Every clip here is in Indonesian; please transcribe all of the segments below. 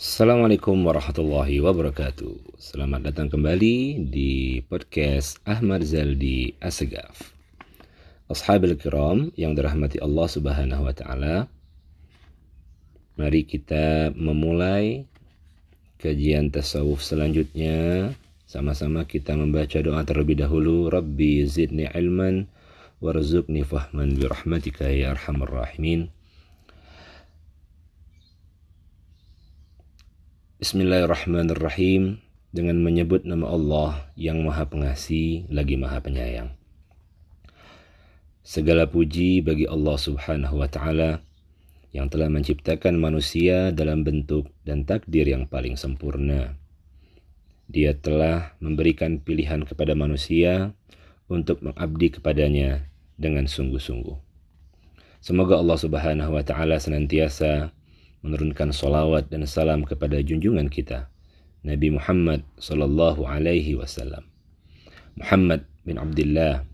Assalamualaikum warahmatullahi wabarakatuh. Selamat datang kembali di podcast Ahmad Zaldi Asegaf. Ashabil kiram yang dirahmati Allah Subhanahu wa taala. Mari kita memulai kajian tasawuf selanjutnya. Sama-sama kita membaca doa terlebih dahulu. Rabbi zidni ilman warzuqni fahman bi rahmatika ya arhamar rahimin. Bismillahirrahmanirrahim dengan menyebut nama Allah yang Maha Pengasih lagi Maha Penyayang. Segala puji bagi Allah Subhanahu wa taala yang telah menciptakan manusia dalam bentuk dan takdir yang paling sempurna. Dia telah memberikan pilihan kepada manusia untuk mengabdi kepadanya dengan sungguh-sungguh. Semoga Allah Subhanahu wa taala senantiasa menurunkan salawat dan salam kepada junjungan kita Nabi Muhammad sallallahu alaihi wasallam. Muhammad bin Abdullah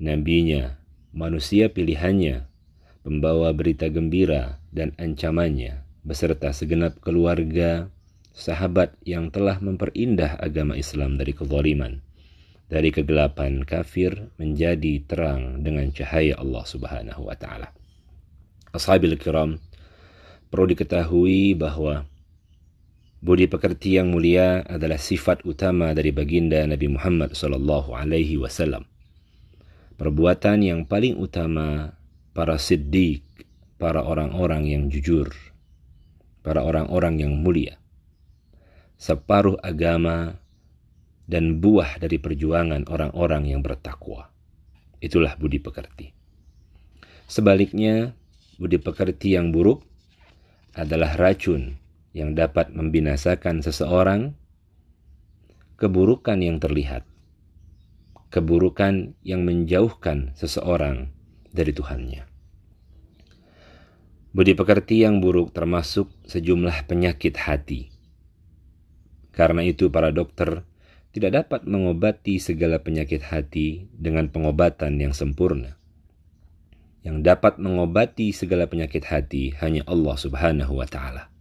nabinya, manusia pilihannya, pembawa berita gembira dan ancamannya beserta segenap keluarga, sahabat yang telah memperindah agama Islam dari kezaliman, dari kegelapan kafir menjadi terang dengan cahaya Allah Subhanahu wa taala. Ashabil kiram, perlu diketahui bahwa budi pekerti yang mulia adalah sifat utama dari baginda Nabi Muhammad sallallahu alaihi wasallam. Perbuatan yang paling utama para siddiq, para orang-orang yang jujur, para orang-orang yang mulia. Separuh agama dan buah dari perjuangan orang-orang yang bertakwa. Itulah budi pekerti. Sebaliknya, budi pekerti yang buruk adalah racun yang dapat membinasakan seseorang, keburukan yang terlihat, keburukan yang menjauhkan seseorang dari Tuhannya. Budi pekerti yang buruk termasuk sejumlah penyakit hati. Karena itu para dokter tidak dapat mengobati segala penyakit hati dengan pengobatan yang sempurna yang dapat mengobati segala penyakit hati hanya Allah Subhanahu wa taala.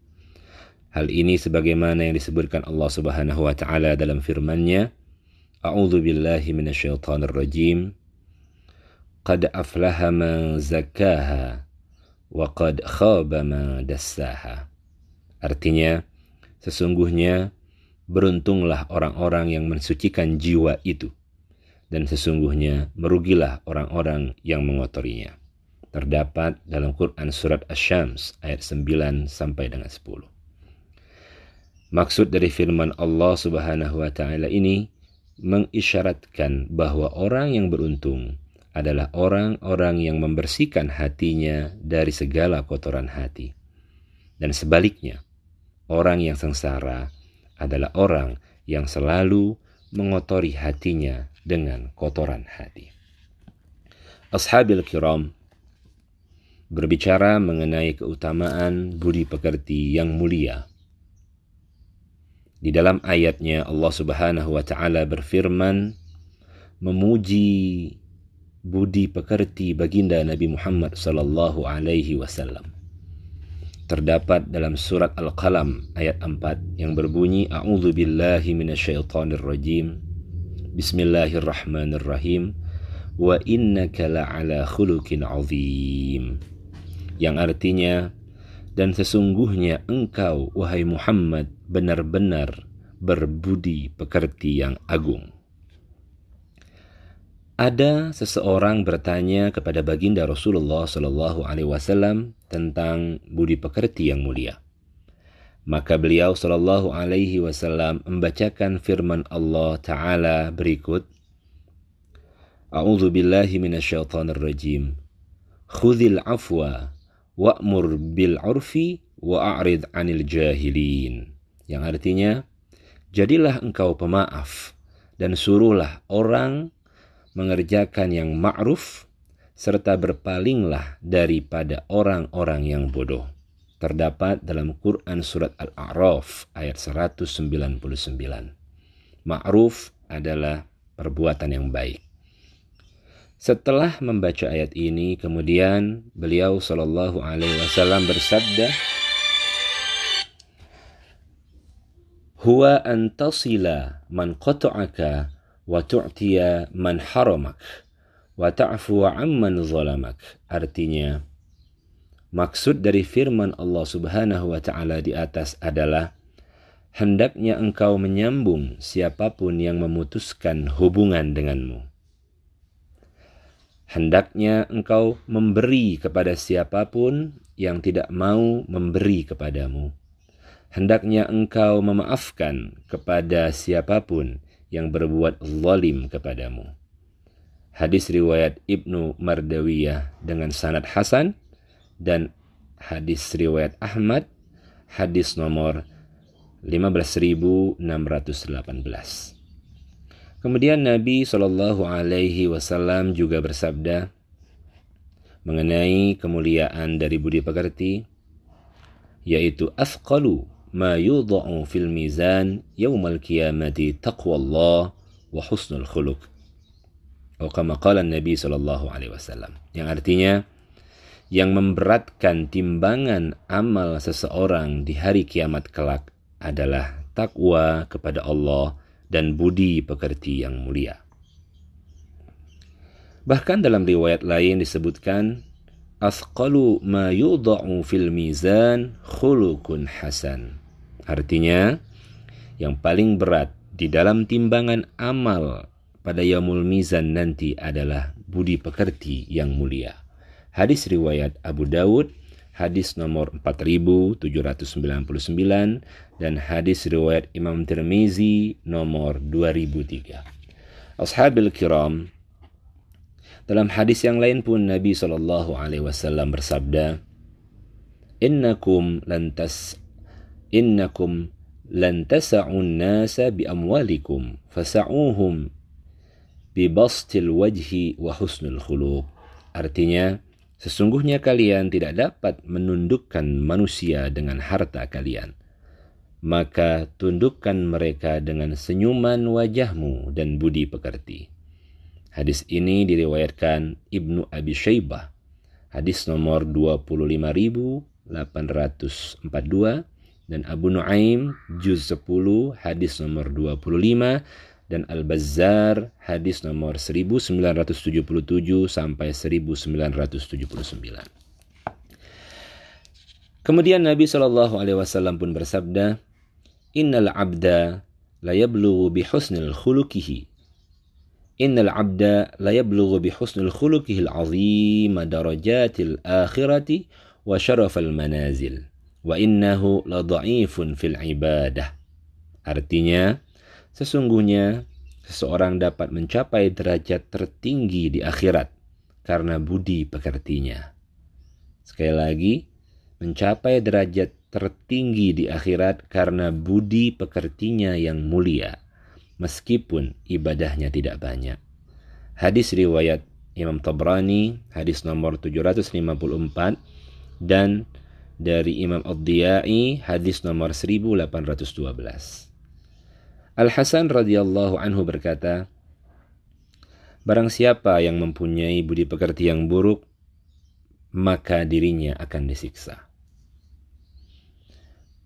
Hal ini sebagaimana yang disebutkan Allah Subhanahu wa taala dalam firman-Nya, A'udzu billahi minasyaitonir rajim. Qad aflaha man zakkaha wa qad khaba man dassaha. Artinya, sesungguhnya beruntunglah orang-orang yang mensucikan jiwa itu dan sesungguhnya merugilah orang-orang yang mengotorinya terdapat dalam Quran surat Asy-Syams ayat 9 sampai dengan 10. Maksud dari firman Allah Subhanahu wa taala ini mengisyaratkan bahwa orang yang beruntung adalah orang-orang yang membersihkan hatinya dari segala kotoran hati. Dan sebaliknya, orang yang sengsara adalah orang yang selalu mengotori hatinya dengan kotoran hati. Ashabil kiram, berbicara mengenai keutamaan budi pekerti yang mulia. Di dalam ayatnya Allah Subhanahu wa taala berfirman memuji budi pekerti baginda Nabi Muhammad sallallahu alaihi wasallam. Terdapat dalam surat Al-Qalam ayat 4 yang berbunyi A'udzu billahi minasyaitonir rajim. Bismillahirrahmanirrahim. Wa innaka la'ala khuluqin 'azim yang artinya dan sesungguhnya engkau wahai Muhammad benar-benar berbudi pekerti yang agung. Ada seseorang bertanya kepada baginda Rasulullah Shallallahu Alaihi Wasallam tentang budi pekerti yang mulia. Maka beliau Shallallahu Alaihi Wasallam membacakan firman Allah Taala berikut. A'udzu billahi minasyaitonir rajim. Khudhil afwa wa'mur bil urfi wa'arid anil jahilin. Yang artinya, jadilah engkau pemaaf dan suruhlah orang mengerjakan yang ma'ruf serta berpalinglah daripada orang-orang yang bodoh. Terdapat dalam Quran surat Al-A'raf ayat 199. Ma'ruf adalah perbuatan yang baik. Setelah membaca ayat ini, kemudian beliau Shallallahu Alaihi Wasallam bersabda, huwa an tasila man qata'aka wa tu'tiya man haramak wa ta'fu amman zalamak. Artinya, maksud dari firman Allah Subhanahu wa taala di atas adalah hendaknya engkau menyambung siapa pun yang memutuskan hubungan denganmu. Hendaknya engkau memberi kepada siapa pun yang tidak mau memberi kepadamu. Hendaknya engkau memaafkan kepada siapa pun yang berbuat zalim kepadamu. Hadis riwayat Ibnu Mardawiyah dengan sanad Hasan dan hadis riwayat Ahmad hadis nomor 15618. Kemudian Nabi Shallallahu Alaihi Wasallam juga bersabda mengenai kemuliaan dari budi pekerti, yaitu afqalu ma yudha'u fil mizan yaumal qiyamati taqwallah wa husnul khuluq. Kama Nabi Shallallahu Alaihi Wasallam. Yang artinya, yang memberatkan timbangan amal seseorang di hari kiamat kelak adalah takwa kepada Allah dan budi pekerti yang mulia. Bahkan dalam riwayat lain disebutkan asqalu ma yudha'u fil mizan khuluqun hasan. Artinya yang paling berat di dalam timbangan amal pada yaumul mizan nanti adalah budi pekerti yang mulia. Hadis riwayat Abu Dawud hadis nomor 4799 dan hadis riwayat Imam Tirmizi nomor 2003. Ashabil kiram dalam hadis yang lain pun Nabi Shallallahu alaihi wasallam bersabda Innakum lantas innakum lan tas'un nasa bi amwalikum fasa'uhum bi bastil wajhi wa husnul khuluq artinya Sesungguhnya kalian tidak dapat menundukkan manusia dengan harta kalian. Maka tundukkan mereka dengan senyuman wajahmu dan budi pekerti. Hadis ini diriwayatkan Ibnu Abi Syaibah. Hadis nomor 25842 dan Abu Nuaim juz 10 hadis nomor 25 dan Al-Bazzar hadis nomor 1977 sampai 1979. Kemudian Nabi Shallallahu alaihi wasallam pun bersabda, "Innal 'abda la yablughu bi husnil khuluqihi." Innal 'abda la yablughu bi husnil khuluqihi al-'azim darajatil akhirati wa syarafal manazil wa innahu la dha'ifun fil ibadah. Artinya, Sesungguhnya seseorang dapat mencapai derajat tertinggi di akhirat karena budi pekertinya. Sekali lagi, mencapai derajat tertinggi di akhirat karena budi pekertinya yang mulia, meskipun ibadahnya tidak banyak. Hadis riwayat Imam Tabrani, hadis nomor 754, dan dari Imam Ad-Diyai, hadis nomor 1812. Al-Hasan radhiyallahu anhu berkata, Barang siapa yang mempunyai budi pekerti yang buruk, maka dirinya akan disiksa.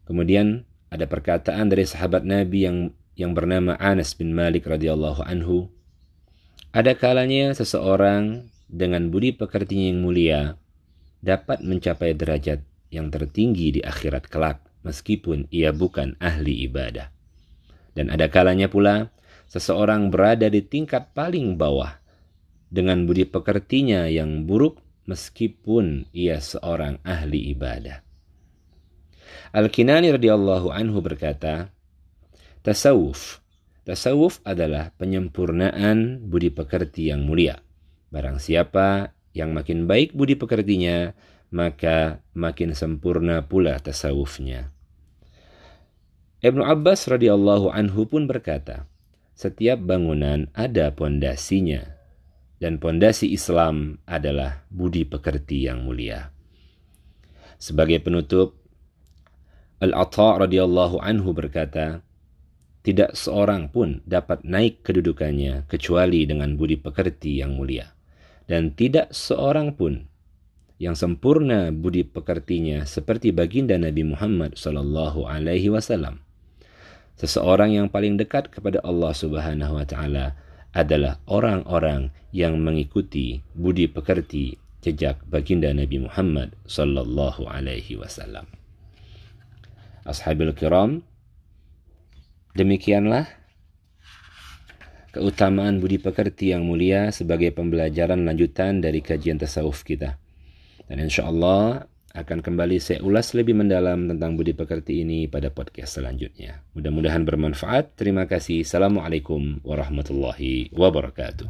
Kemudian ada perkataan dari sahabat Nabi yang yang bernama Anas bin Malik radhiyallahu anhu. Ada kalanya seseorang dengan budi pekertinya yang mulia dapat mencapai derajat yang tertinggi di akhirat kelak meskipun ia bukan ahli ibadah. Dan ada kalanya pula seseorang berada di tingkat paling bawah dengan budi pekertinya yang buruk meskipun ia seorang ahli ibadah. Al-Kinani radhiyallahu anhu berkata, Tasawuf. Tasawuf adalah penyempurnaan budi pekerti yang mulia. Barang siapa yang makin baik budi pekertinya, maka makin sempurna pula tasawufnya. Ibnu Abbas radhiyallahu anhu pun berkata, setiap bangunan ada pondasinya dan pondasi Islam adalah budi pekerti yang mulia. Sebagai penutup, Al-Atta radhiyallahu anhu berkata, tidak seorang pun dapat naik kedudukannya kecuali dengan budi pekerti yang mulia. Dan tidak seorang pun yang sempurna budi pekertinya seperti baginda Nabi Muhammad sallallahu alaihi wasallam. Seseorang yang paling dekat kepada Allah Subhanahu wa taala adalah orang-orang yang mengikuti budi pekerti jejak baginda Nabi Muhammad sallallahu alaihi wasallam. Ashabil kiram, demikianlah keutamaan budi pekerti yang mulia sebagai pembelajaran lanjutan dari kajian tasawuf kita. Dan insya Allah akan kembali saya ulas lebih mendalam tentang budi pekerti ini pada podcast selanjutnya. Mudah-mudahan bermanfaat. Terima kasih. Assalamualaikum warahmatullahi wabarakatuh.